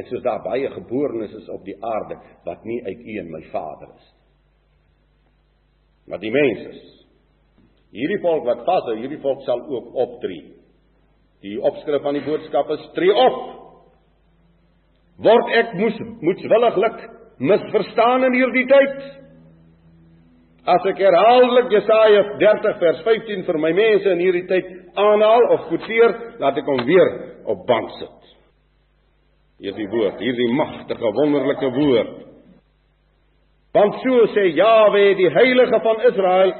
Net soos daar baie geborenes is op die aarde wat nie uit U en my Vader is. Maar die mense is hierdie volk wat vashou, hierdie volk sal ook optree. Die opskrif van die boodskap is tree op. Word ek moes moetswilliglik misverstaan in hierdie tyd? As ek herhaaldelik Jesaja 30 vers 15 vir my mense in hierdie tyd aanhaal of quoteer, laat ek hom weer op bank sit hierdie woord, hierdie magtige wonderlike woord. Want so sê Jawe, die heilige van Israel,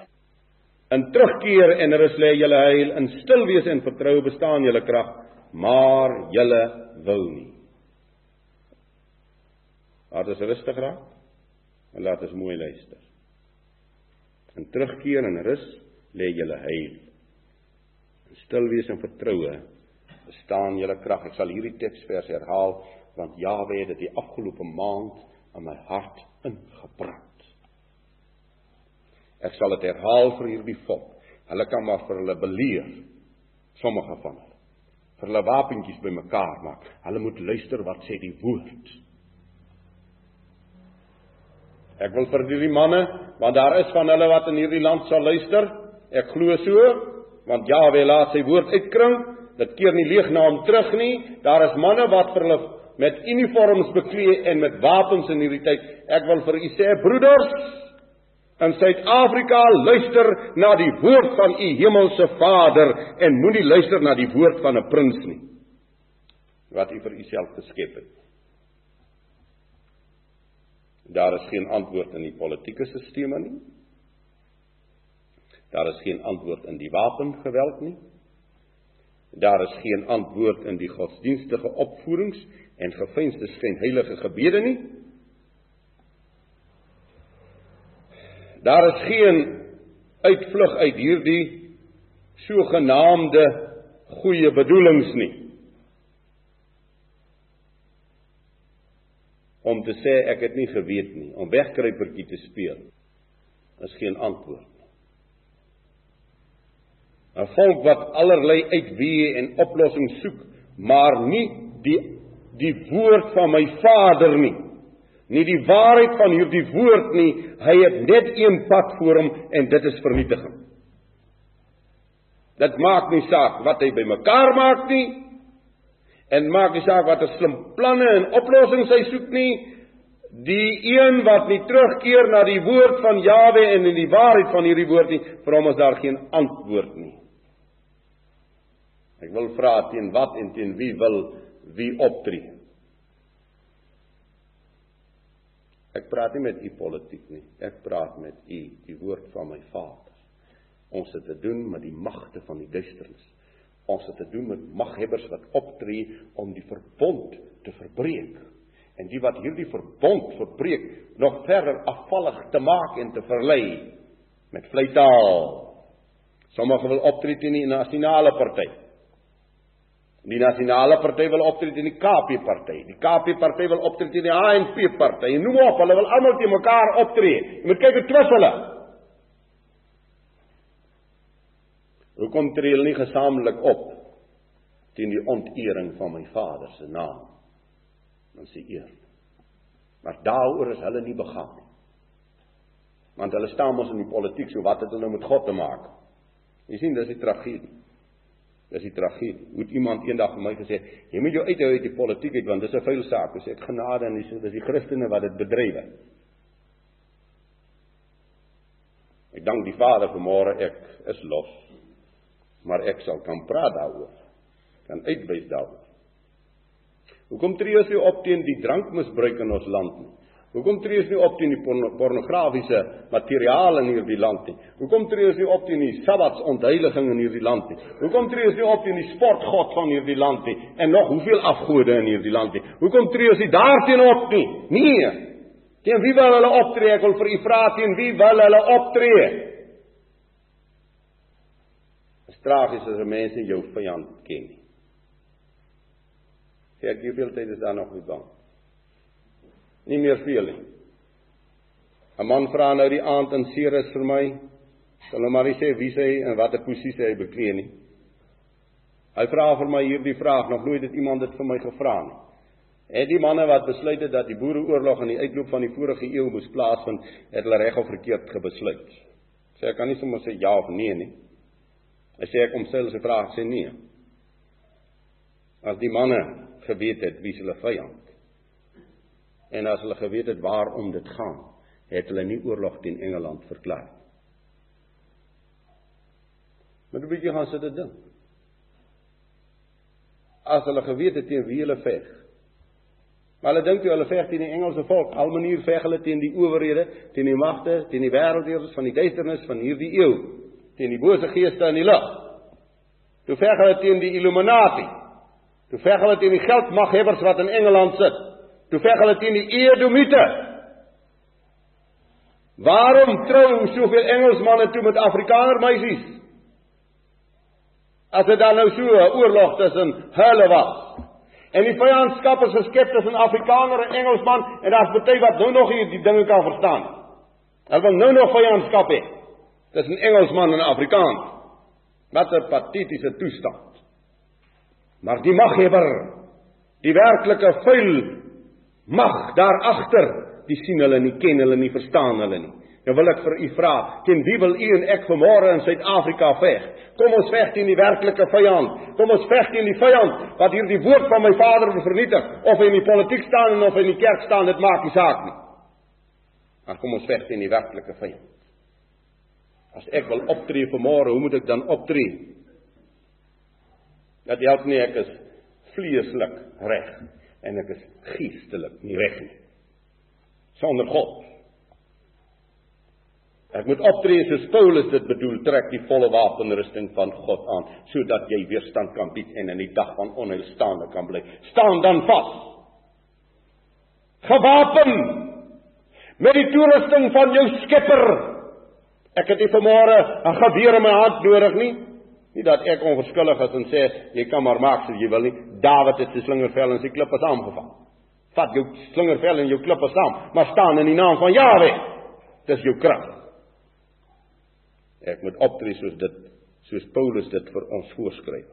in terugkeer en rus lê julle heil, in stil wees en vertrou bestaan julle krag, maar julle wil nie. Laat ons rustig raak en laat ons mooi luister. In terugkeer en rus lê julle heil. In stil wees en vertroue bestaan julle krag. Ek sal hierdie teksvers herhaal want Jawe het dit die afgelope maand in my hart ingebrand. Ek sal dit herhaal vir hierdie volk. Hulle kan maar vir hulle beleer sommige van hulle. Vir hulle wapentjies bymekaar maak. Hulle moet luister wat sê die woord. Ek wil vir hierdie manne, want daar is van hulle wat in hierdie land sal luister. Ek glo so, want Jawe laat sy woord uitkring Dit keer nie leeg na hom terug nie. Daar is manne wat vir hulle met uniforms beklee en met wapens in hierdie tyd. Ek wil vir u sê broeders in Suid-Afrika luister na die woord van u hemelse Vader en moenie luister na die woord van 'n prins nie wat u vir u self geskep het. Daar is geen antwoord in die politieke stelsels nie. Daar is geen antwoord in die wapengeweld nie. Daar is geen antwoord in die godsdienstige opvoerings en gefeinste skynheilige gebede nie. Daar is geen uitvlug uit hierdie sogenaamde goeie bedoelings nie. Om te sê ek het nie geweet nie, om wegkruipertjie te speel, is geen antwoord. 'n volk wat allerlei uitweë en oplossings soek, maar nie die die woord van my Vader nie. Nie die waarheid van hierdie woord nie. Hy het net een pad voor hom en dit is vernietiging. Dit maak nie saak wat hy bymekaar maak nie en maak nie saak watter slim planne en oplossings hy soek nie. Die een wat nie terugkeer na die woord van Jawe en in die waarheid van hierdie woord nie, vir hom is daar geen antwoord nie. Ek wil vra teen wat en teen wie wil wie optree? Ek praat nie met u politiek nie. Ek praat met u, die woord van my Vader. Ons het te doen met die magte van die duisternis. Ons het te doen met maghebbers wat optree om die verbond te verbreek. En die wat hierdie verbond verbreek, nog verder afvallig te maak en te verlei met vleitaal. Sommige wil optree teen die nasionale party. Die nasionale party wil optree teen die KP party. Die KP party wil optree teen die ANC party. Noem op, hulle wil almal teen mekaar optree. Jy moet kyk hoe twis hulle. Hoekom tree hulle nie gesamentlik op teen die ontering van my Vader se naam? Dan sê eer. Maar daaroor is hulle nie begaan nie. Want hulle staan mos in die politiek, so wat het hulle met God te maak? Jy sien, dis die tragedie. Dis die tragedie. Moet iemand eendag vir my gesê, jy moet jou uithou uit die politiek uit want dis 'n vuil saak. Dis ek genade en dis dis die Christene wat dit bedryf. Ek dank die Vader vir môre ek is los. Maar ek sal kan praat daaroor. Kan uitwys daaroor. Hoekom tree ons nie op teen die drankmisbruik in ons land nie? Hoekom tree ons nie op teen die pornografiese materiaal in hierdie land nie? Hoekom tree ons nie op teen die sabbatsontheiliging in hierdie land nie? Hoekom tree ons nie op teen die sportgod van hierdie land nie? En nog hoeveel afgode in hierdie land nie? Hoekom tree ons nie daarteen op nie? Nee. Teen wie wil hulle optree? Ek wil vir u vra teen wie wil hulle optree? Dit tragies as 'n mens nie jou vyand ken nie. Sê ek hoeveel tyd is daar nog nie dan? nie meer veel nie. 'n Man vra nou die aand in Ceres vir my, sal hom maar sê wie hy en watter posisie hy beklee nie. Hy vra vir my hierdie vraag, nog nooit het iemand dit vir my gevra nie. Het die manne wat besluit het dat die boereoorlog aan die uitloop van die vorige eeu moes plaasvind, het hulle reg of verkeerd gebesluit? Sê ek kan nie sommer sê ja of nee nie. As jy ek omstel se vraag sê nee. As die manne geweet het wie hulle vyand en as hulle geweet het waarom dit gaan, het hulle nie oorlog teen Engeland verklaar. Maar 'n bietjie gaan sit dit ding. As hulle geweet het teen wie hulle veg, Maar hulle dink jy hulle veg teen die Engelse volk, al manier veg hulle teen die owerhede, teen die magte, teen die wêreldheersers van die duisternis van hierdie eeu, teen die bose geeste in die lug. Toe veg hulle teen die Illuminati. Toe veg hulle teen die geldmaghebbers wat in Engeland sit. Toe veg hulle teen die Edomite. Waarom trou soveel Engelsmanne toe met Afrikaner meisies? As dit dan nou so 'n oorlog tussen hulle was. En die vyandskap is geskep tussen Afrikaner en Engelsman en daar's baie wat nou nog hier die dinge kan verstaan. Hulle wil nou nog vyandskap hê tussen Engelsman en Afrikaans. Wat 'n patetiese toestand. Maar die maghebber, die werklike vuil mag daar agter, die sien hulle nie, ken hulle nie, verstaan hulle nie. Nou wil ek vir u vra, teen wie wil u en ek vanmôre in Suid-Afrika veg? Kom ons veg teen die werklike vyand. Kom ons veg teen die vyand wat hierdie woord van my Vader wil vernietig, of hy in die politiek staan en of hy in die kerk staan, dit maak nie saak nie. Maar kom ons veg teen die werklike vyand. As ek wil optree vanmôre, hoe moet ek dan optree? Dat help nie ek is vleeslik reg en ek is geestelik nie reg nie. Sonder God Ek moet optree soos Paulus dit bedoel, trek die volle wapenrusting van God aan, sodat jy weerstand kan bied en in die dag van onheil staande kan bly. Staan dan vas. Gewapen met die toerusting van jou Skepper. Ek het nie vanmôre 'n geweer in my hand nodig nie. Nie dat ek onverskillig is en sê jy kan maar maak soos jy wil nie. Dawid het sy slingervel en sy klippe saamgevat. Vat jou slingervel en jou klippe saam, maar staan in die naam van Jahwe. Dis jou krag. Ek moet optree soos dit soos Paulus dit vir ons voorskryf.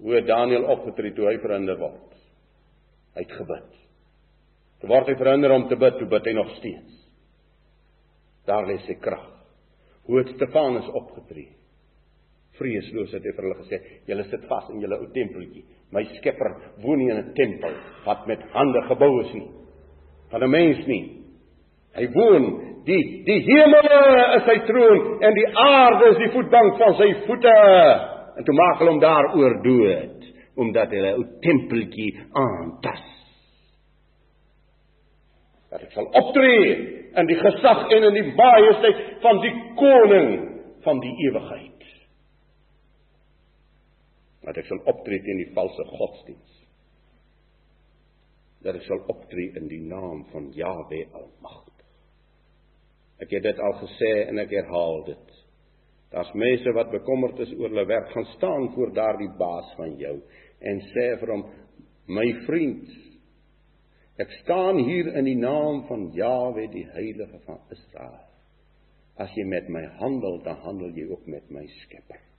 Hoe Daniel opgetree toe hy verhinder word. Hy het gebid. Toe word hy verhinder om te bid, toe bid hy nog steeds. Daar lê sy krag. Hoe het Stefanus opgetree? Vreesloos het hy vir hulle gesê: "Julle sit vas in julle ou tempeltjie. My Skepper woon nie in 'n tempel wat met hande gebou is nie. Van 'n mens nie. Hy woon Die die hemele is sy troon en die aarde is die voetbank van sy voete. En toe maak hulle hom daaroor dood omdat hulle 'n tempeltjie aantas. Dat ek sal optree in die gesag en in die majesteit van die koning van die ewigheid. Dat ek sal optree teen die valse godsdiens. Dat ek sal optree in die naam van Jahwe Almag. Ek het dit al gesê en ek herhaal dit. Daar's mense wat bekommerd is oor hulle werk, gaan staan voor daardie baas van jou en sê vir hom: "My vriend, ek staan hier in die naam van Jahwe, die heilige van Israel. As jy met my handel, dan handel jy ook met my Skepper."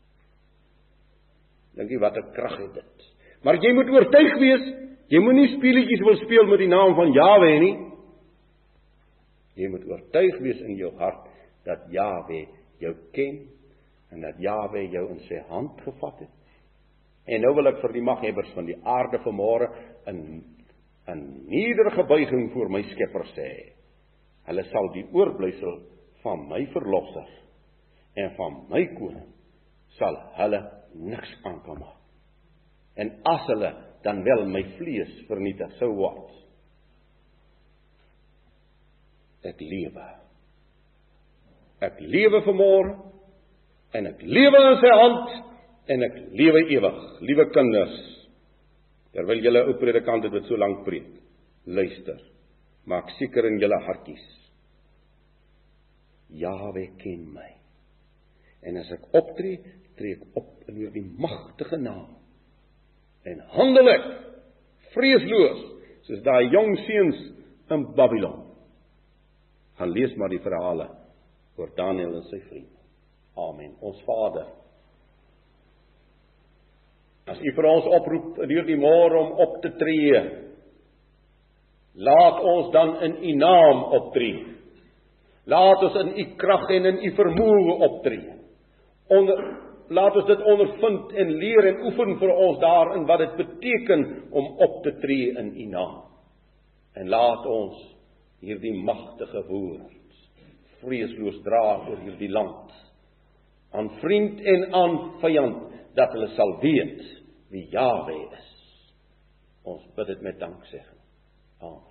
Dink jy wat 'n krag het dit? Maar jy moet oortuig wees, jy moenie speletjies wil speel met die naam van Jahwe nie. Jy moet oortuig wees in jou hart dat Jawe jou ken en dat Jawe jou in sy hand gevat het. En nou wil ek vir die maghebbers van die aarde vanmôre in 'n nederige buiging voor my Skepper sê. Hulle sal die oorblysel van my verlosser en van my koning sal hulle niks aankom maak. En as hulle dan wel my vlees vernietig sou word, ek lewe. Ek lewe vanmôre en ek lewe in sy hand en ek lewe ewig. Liewe kinders, terwyl julle ou predikant dit so lank preek, luister. Maak seker in julle hartjies. Jahwe ken my. En as ek optree, tree ek op in hierdie magtige naam. En handel ek vreesloos soos daai jong seuns in Babylon gaan lees maar die verhale oor Daniël en sy vriende. Amen. Ons Vader. As U vir ons oproep deur die môre om op te tree, laat ons dan in U naam optree. Laat ons in U krag en in U vermoë optree. Onder laat ons dit ondervind en leer en oefen vir ons daarin wat dit beteken om op te tree in U naam. En laat ons hierdie magtige woord vreesloos dra oor hierdie land aan vriend en aan vyand dat hulle sal weet wie Jahwe is. Ons bid dit met danksegging. Amen.